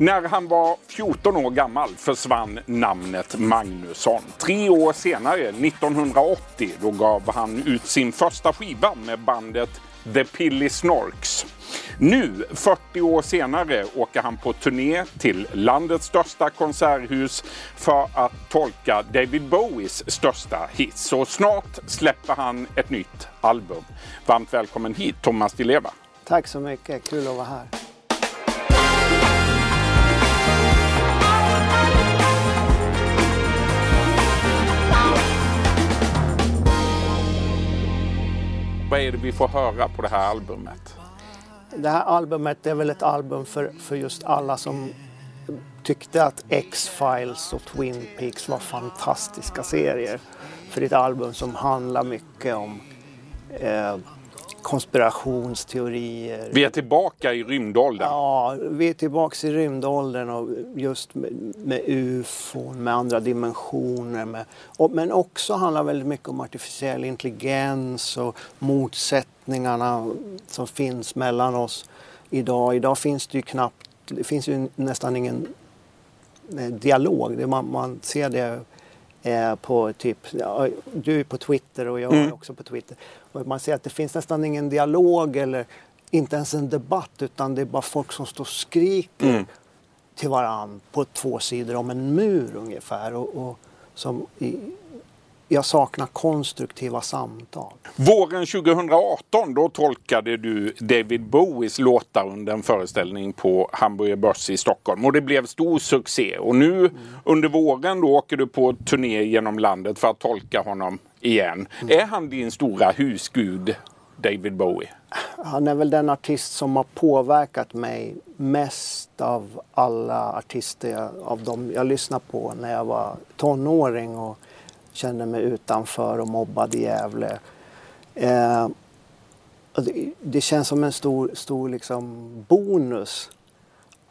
När han var 14 år gammal försvann namnet Magnusson. Tre år senare, 1980, då gav han ut sin första skiva med bandet The Pilly Snorks. Nu, 40 år senare, åker han på turné till landets största konserthus för att tolka David Bowies största hits. Och snart släpper han ett nytt album. Varmt välkommen hit Thomas Di Leva. Tack så mycket, kul att vara här. Är det vi får höra på det här albumet? Det här albumet är väl ett album för, för just alla som tyckte att X-Files och Twin Peaks var fantastiska serier. För det är ett album som handlar mycket om eh, konspirationsteorier. Vi är tillbaka i rymdåldern. Ja, vi är tillbaka i rymdåldern och just med, med ufon, med andra dimensioner. Med, och, men också handlar väldigt mycket om artificiell intelligens och motsättningarna som finns mellan oss idag. Idag finns det ju knappt, det finns ju nästan ingen eh, dialog. Man, man ser det eh, på typ, ja, du är på Twitter och jag är Mm. också på Twitter. Och man ser att det finns nästan ingen dialog eller inte ens en debatt utan det är bara folk som står och skriker Mm. till varann på två sidor om en mur ungefär. Och, och som i, jag saknar konstruktiva samtal. Våren 2018 då tolkade du David Bowies låtar under en föreställning på Hamburger Börs i Stockholm och det blev stor succé. Och nu under våren då åker du på turné genom landet för att tolka honom igen. Är han din stora husgud, David Bowie? Han är väl den artist som har påverkat mig mest av alla artister av dem jag lyssnade på när jag var tonåring och kände mig utanför och mobbad i Gävle. Eh, det, det känns som en stor, stor liksom bonus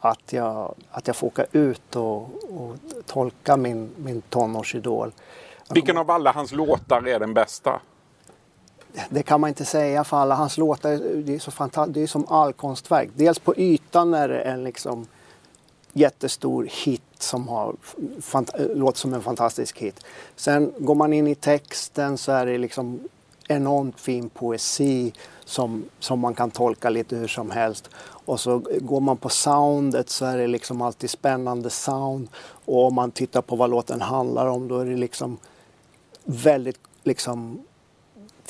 att jag, att jag får åka ut och, och tolka min, min tonårsidol. Vilken av alla hans låtar är den bästa? Det kan man inte säga för alla hans låtar. Det är, så fanta- det är som all konstverk. Dels på ytan är det en liksom jättestor hit som har låter som en fantastisk hit. Sen går man in i texten så är det liksom enormt fin poesi som, som man kan tolka lite hur som helst. Och så går man på soundet så är det liksom alltid spännande sound. Och om man tittar på vad låten handlar om då är det liksom väldigt liksom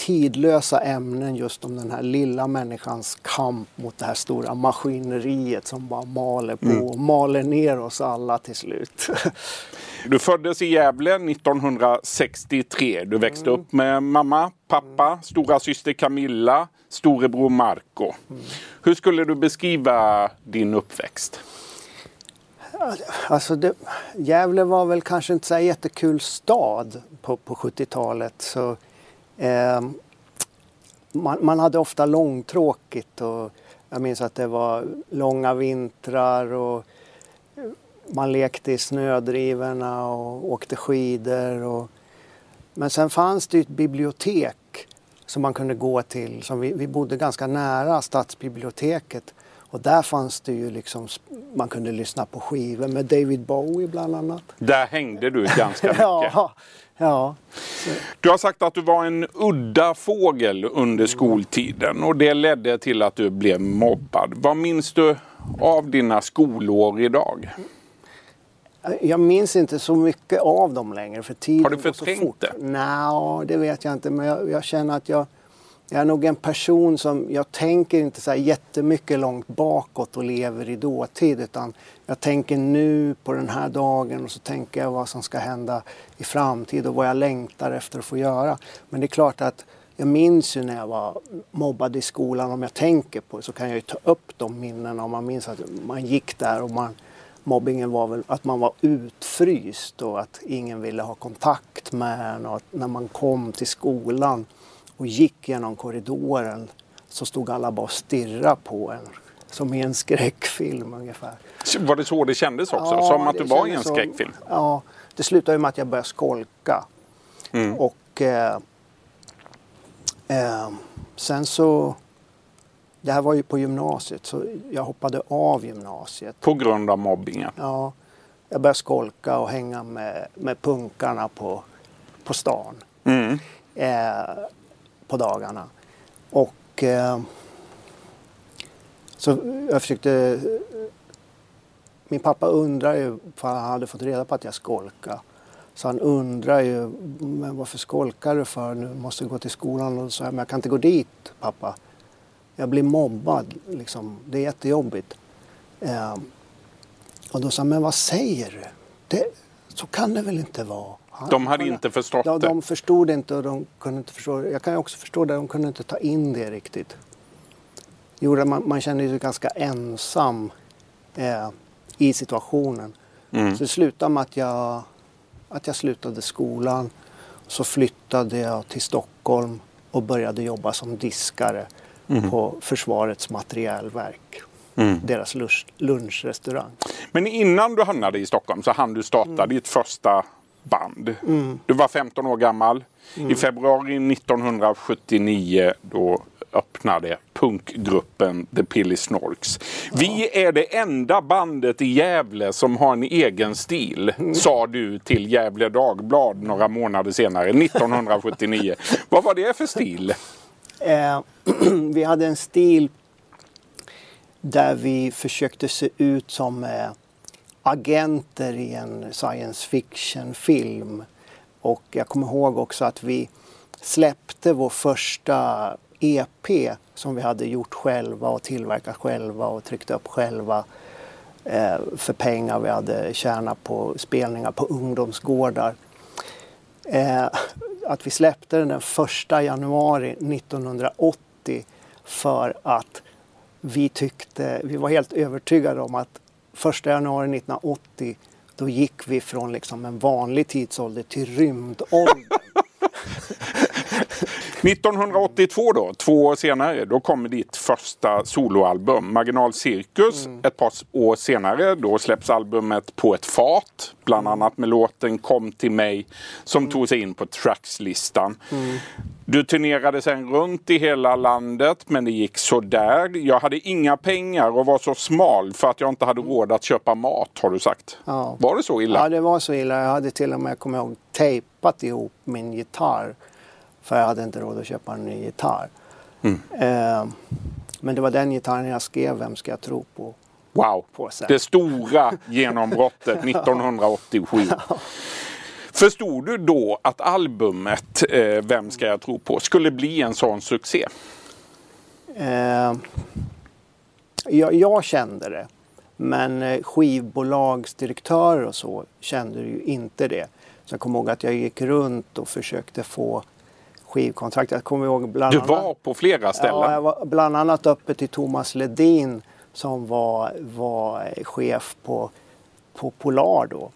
tidlösa ämnen just om den här lilla människans kamp mot det här stora maskineriet som bara maler på och maler ner oss alla till slut. Du föddes i Gävle 1963. Du växte upp med mamma, pappa, stora syster Camilla, storebror Marco. Hur skulle du beskriva din uppväxt? alltså det, Gävle var väl kanske inte så jättekul stad på, på 70-talet. Så, eh, man, man hade ofta långtråkigt och jag minns att det var långa vintrar och man lekte i snödrivorna och åkte skidor. Och... Men sen fanns det ju ett bibliotek som man kunde gå till. Som vi, vi bodde ganska nära stadsbiblioteket. Och där fanns det ju liksom, man kunde lyssna på skivor med David Bowie bland annat. Där hängde du ganska mycket. Ja, ja. Du har sagt att du var en udda fågel under skoltiden och det ledde till att du blev mobbad. Vad minns du av dina skolår idag? Jag minns inte så mycket av dem längre för tiden Har du förträngt det? Nej, det vet jag inte. Men jag, jag känner att jag, jag är nog en person som, jag tänker inte så här jättemycket långt bakåt och lever i dåtid. Utan jag tänker nu på den här dagen och så tänker jag vad som ska hända i framtid och vad jag längtar efter att få göra. Men det är klart att jag minns ju när jag var mobbad i skolan, om jag tänker på det så kan jag ju ta upp de minnena. Om man minns att man gick där och man, mobbingen var väl att man var utfryst och att ingen ville ha kontakt med en och att när man kom till skolan och gick genom korridoren så stod alla bara och stirrade på en. Som i en skräckfilm ungefär. Var det så det kändes också? Ja, Som att du var i en kändes som- skräckfilm? Ja, det slutade med att jag började skolka. Mm. Och eh, eh, sen så Det här var ju på gymnasiet så jag hoppade av gymnasiet. På grund av mobbingen? Ja, jag började skolka och hänga med, med punkarna på, på stan Mm. eh, på dagarna. Och eh, så jag försökte... Min pappa undrar ju, för han hade fått reda på att jag skolkade. Så han undrar ju, men varför skolkar du för? Nu måste du gå till skolan. Och så, men jag kan inte gå dit pappa. Jag blir mobbad, liksom. det är jättejobbigt. Eh, och då sa han, men vad säger du? Det, så kan det väl inte vara? De hade inte förstått det? De förstod inte och de kunde inte förstå. Jag kan också förstå det, de kunde inte ta in det riktigt. Gjorde man, man kände sig ganska ensam eh, i situationen. Mm. Så det slutade med att jag, att jag slutade skolan. Så flyttade jag till Stockholm och började jobba som diskare på Försvarets materielverk. Mm. Deras lunch, lunchrestaurang. Men innan du hamnade i Stockholm så hann du starta Mm. ditt första band. Du var 15 år gammal. Mm. I februari 1979 då öppnade punkgruppen The Pilly Snorks. Vi är det enda bandet i Gävle som har en egen stil, Mm. sa du till Gävle Dagblad några månader senare, 1979. Vad var det för stil? Eh, vi hade en stil där vi försökte se ut som eh, agenter i en science fiction-film. Och jag kommer ihåg också att vi släppte vår första EP som vi hade gjort själva och tillverkat själva och tryckt upp själva eh, för pengar vi hade tjänat på spelningar på ungdomsgårdar. Eh, att vi släppte den den 1 januari 1980 för att vi tyckte, vi var helt övertygade om att 1 januari 1980 då gick vi från liksom en vanlig tidsålder till rymdåldern. 1982 då, två år senare, då kommer ditt första soloalbum, Marginal Cirkus. Ett par år senare, då släpps albumet På ett fat. Bland annat med låten Kom till mig som tog sig in på Trackslistan. Du turnerade sen runt i hela landet men det gick sådär. Jag hade inga pengar och var så smal för att jag inte hade råd att köpa mat har du sagt. Ja. Var det så illa? Ja, det var så illa. Jag hade till och med, kommer ihåg, tejpat ihop min gitarr. För jag hade inte råd att köpa en ny gitarr. Eh, men det var den gitarren jag skrev Vem ska jag tro på? Wow, på det stora genombrottet 1987. Förstod du då att albumet eh, Vem ska jag tro på skulle bli en sån succé? Eh, jag, jag kände det. Men skivbolagsdirektörer och så kände ju inte det. Så jag kommer ihåg att jag gick runt och försökte få skivkontrakt. Jag kommer ihåg bland Du annat... var på flera ställen. Ja, jag var bland annat uppe till Thomas Ledin som var, var chef på, på Polar då.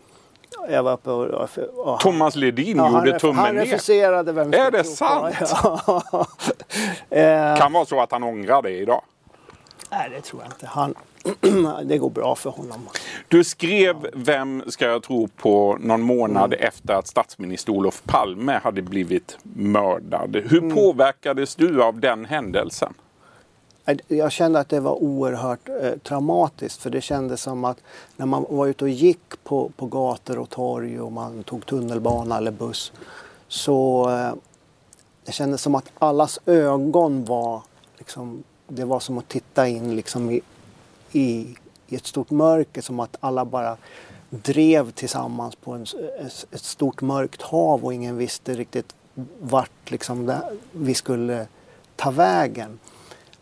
Jag var uppe och... och, och Thomas Ledin Ja, gjorde han, tummen han ner. refuserade vem Är det sant? Ja. eh, Kan vara så att han ångrar det idag. nej, det tror jag inte. Han, det går bra för honom. Du skrev Vem ska jag tro på någon månad Mm. efter att statsminister Olof Palme hade blivit mördad. Hur Mm. påverkades du av den händelsen? Jag kände att det var oerhört eh, traumatiskt för det kändes som att när man var ute och gick på, på gator och torg och man tog tunnelbana eller buss så eh, det kändes som att allas ögon var liksom, det var som att titta in liksom i, i, i ett stort mörker som att alla bara drev tillsammans på en, ett, ett stort mörkt hav och ingen visste riktigt vart liksom det, vi skulle ta vägen.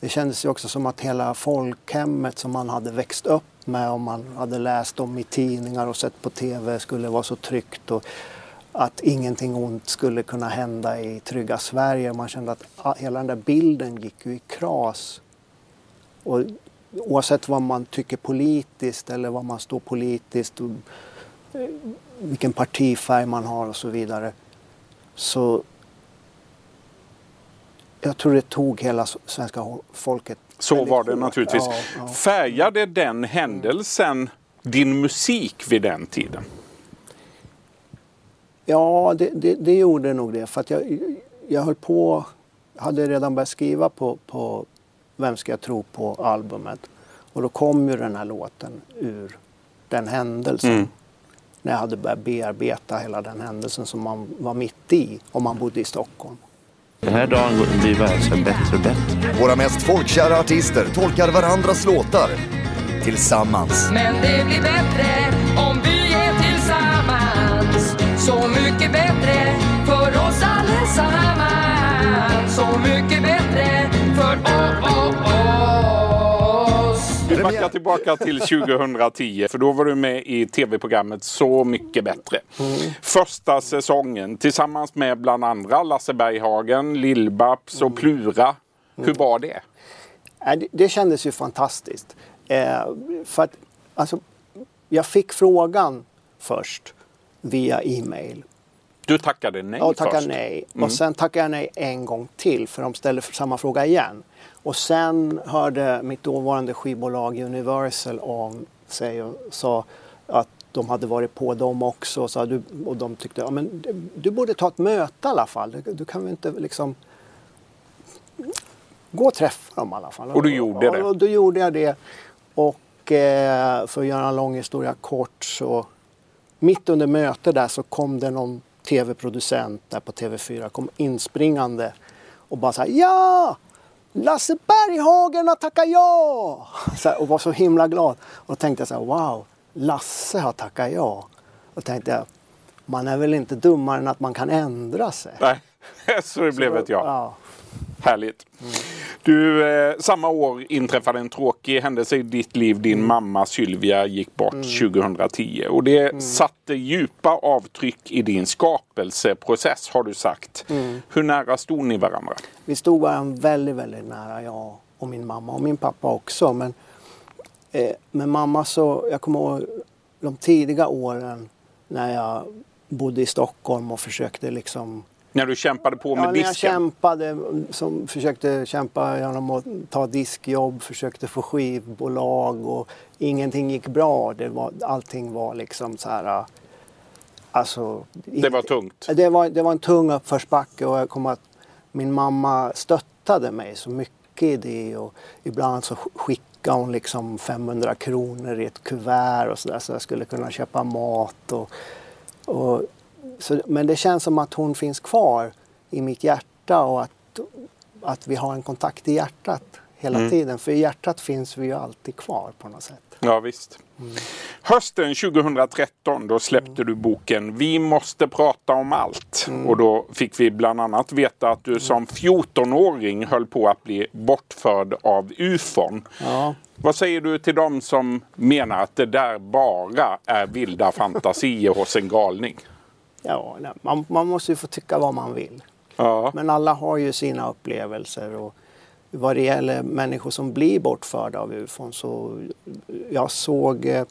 Det kändes ju också som att hela folkhemmet som man hade växt upp med och man hade läst om i tidningar och sett på TV skulle vara så tryggt och att ingenting ont skulle kunna hända i trygga Sverige. Man kände att hela den där bilden gick ju i kras. Och oavsett vad man tycker politiskt eller vad man står politiskt och eh, vilken partifärg man har och så vidare. Så jag tror det tog hela svenska folket Så var det naturligtvis. Ja, ja. Färgade den händelsen din musik vid den tiden? Ja, det, det, det gjorde nog det. För att jag, jag höll på, hade redan börjat skriva på, på Vem ska jag tro på albumet. Och då kom ju den här låten ur den händelsen. Mm. När jag hade börjat bearbeta hela den händelsen som man var mitt i om man bodde i Stockholm. Den här dagen blir bara så bättre och bättre. Våra mest folkkära artister tolkar varandras låtar tillsammans. Men det blir bättre Vi backar tillbaka till 2010 för då var du med i tv-programmet Så mycket bättre. Första säsongen tillsammans med bland andra Lasse Berghagen, Lill-Babs och Plura. Hur var det? Nej, det, det kändes ju fantastiskt. Eh, för att, alltså, jag fick frågan först via e-mail. Du tackade nej Jag tackade först. nej. Och sen tackade jag nej en gång till för de ställde samma fråga igen. Och sen hörde mitt dåvarande skivbolag Universal av sig och sa att de hade varit på dem också. Så du, och de tyckte, ja, men du, borde ta ett möte i alla fall. Du, du kan väl inte liksom gå och träffa dem i alla fall. Och du gjorde det? Och då gjorde jag det. Och eh, för att göra en lång historia kort så mitt under mötet där så kom det någon tv-producent där på TV4 kom inspringande och bara så här, ja! Lasse Berghagen har tackat ja! Så här, och var så himla glad. Och då tänkte jag så här, wow, Lasse har tackat ja. Och tänkte jag, man är väl inte dummare än att man kan ändra sig. Nej, så det blev ett ja. ja. Härligt. Du, eh, samma år inträffade en tråkig händelse i ditt liv. Din mamma Sylvia gick bort 2010 och det satte djupa avtryck i din skapelseprocess har du sagt. Hur nära stod ni varandra? Vi stod varandra väldigt, väldigt nära, jag och min mamma och min pappa också. Men eh, med mamma så, jag kommer ihåg de tidiga åren när jag bodde i Stockholm och försökte liksom När du kämpade på med Ja, när jag disken? kämpade, som försökte kämpa genom att ta diskjobb, försökte få skivbolag och ingenting gick bra. Det var, allting var liksom så här... äh, Alltså, Det var tungt. det var, det var en tung uppförsbacke och jag kommer att min mamma stöttade mig så mycket i det och ibland så skickade hon liksom 500 kronor i ett kuvert och så där så jag skulle kunna köpa mat. Och, och, så, men det känns som att hon finns kvar i mitt hjärta och att, att vi har en kontakt i hjärtat hela tiden. För i hjärtat finns vi ju alltid kvar på något sätt. Ja, visst. Hösten 2013 då släppte du boken Vi måste prata om allt. Och då fick vi bland annat veta att du som 14-åring höll på att bli bortförd av ufon. Ja. Vad säger du till dem som menar att det där bara är vilda fantasier hos en galning? Ja, nej, man, man måste ju få tycka vad man vill. Ja, Men alla har ju sina upplevelser. Och vad det gäller människor som blir bortförda av ufon så jag såg eh,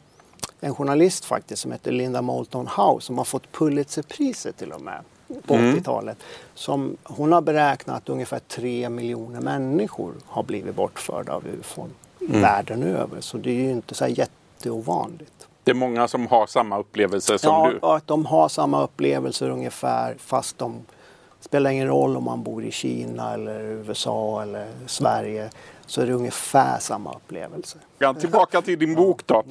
en journalist faktiskt som heter Linda Moulton Howe som har fått Pulitzerpriset till och med på 80-talet. Som, hon har beräknat att ungefär tre miljoner människor har blivit bortförda av ufon världen över. Så det är ju inte så jätteovanligt. Det är många som har samma upplevelse som ja, du. att de har samma upplevelser ungefär fast de spelar ingen roll om man bor i Kina eller USA eller Sverige så är det ungefär samma upplevelse. Ja, Tillbaka till din bok då.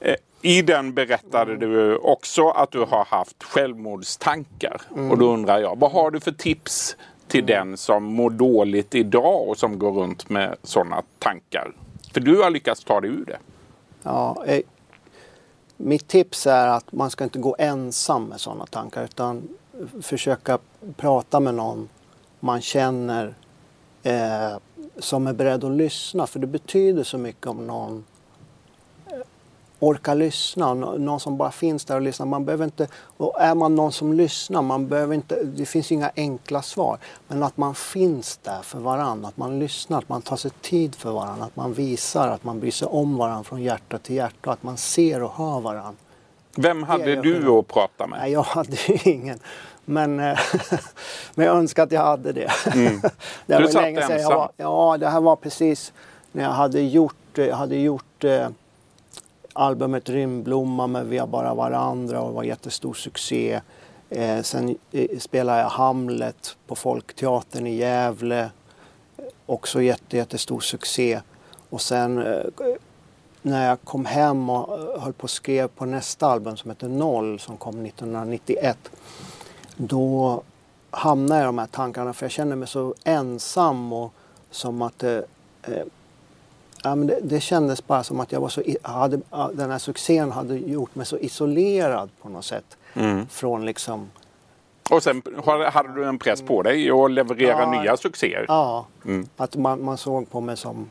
Eh, I den berättade du också att du har haft självmordstankar. Och då undrar jag, vad har du för tips till den som mår dåligt idag och som går runt med sådana tankar? För du har lyckats ta dig ur det. Ja, eh, mitt tips är att man ska inte gå ensam med sådana tankar utan försöka prata med någon man känner eh, som är beredd att lyssna. För det betyder så mycket om någon orkar lyssna. Nå- Någon som bara finns där och lyssnar. Man behöver inte, och är man någon som lyssnar, man behöver inte, det finns ju inga enkla svar. Men att man finns där för varandra, att man lyssnar, att man tar sig tid för varandra. Att man visar att man bryr sig om varandra från hjärta till hjärta. Att man ser och hör varandra. Vem hade du att prata med? Nej, jag hade ju ingen. Men, men jag önskar att jag hade det. det Du var satt länge ensam. var, Ja, det här var precis när jag hade gjort, jag hade gjort eh, albumet Rymdblomma med Vi har bara varandra och var jättestor succé. Eh, sen eh, spelade jag Hamlet på Folkteatern i Gävle. också jätte, jättestor succé. Och sen eh, när jag kom hem och eh, höll på och skrev på nästa album som heter Noll som kom 1991. Då hamnade jag i de här tankarna för jag kände mig så ensam och som att eh, eh ja, men det, det kändes bara som att jag var så, hade, den här succén hade gjort mig så isolerad på något sätt. Från liksom, Och sen hade du en press på dig att leverera Ja. nya succéer. ja, Mm. att man, man såg på mig som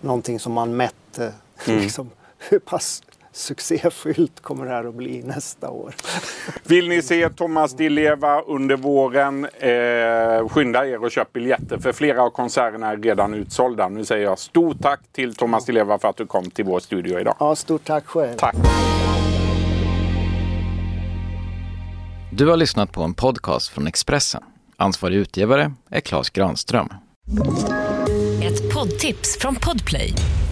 någonting som man mätte. Liksom, hur pass succéfyllt kommer det här att bli nästa år? Vill ni se Thomas Di Leva under våren? Eh, skynda er och köp biljetter för flera av konserterna är redan utsålda. Nu säger jag stort tack till Thomas Di Leva för att du kom till vår studio idag. Ja, stort tack själv. Tack! Du har lyssnat på en podcast från Expressen. Ansvarig utgivare är Klas Granström. Ett poddtips från Podplay.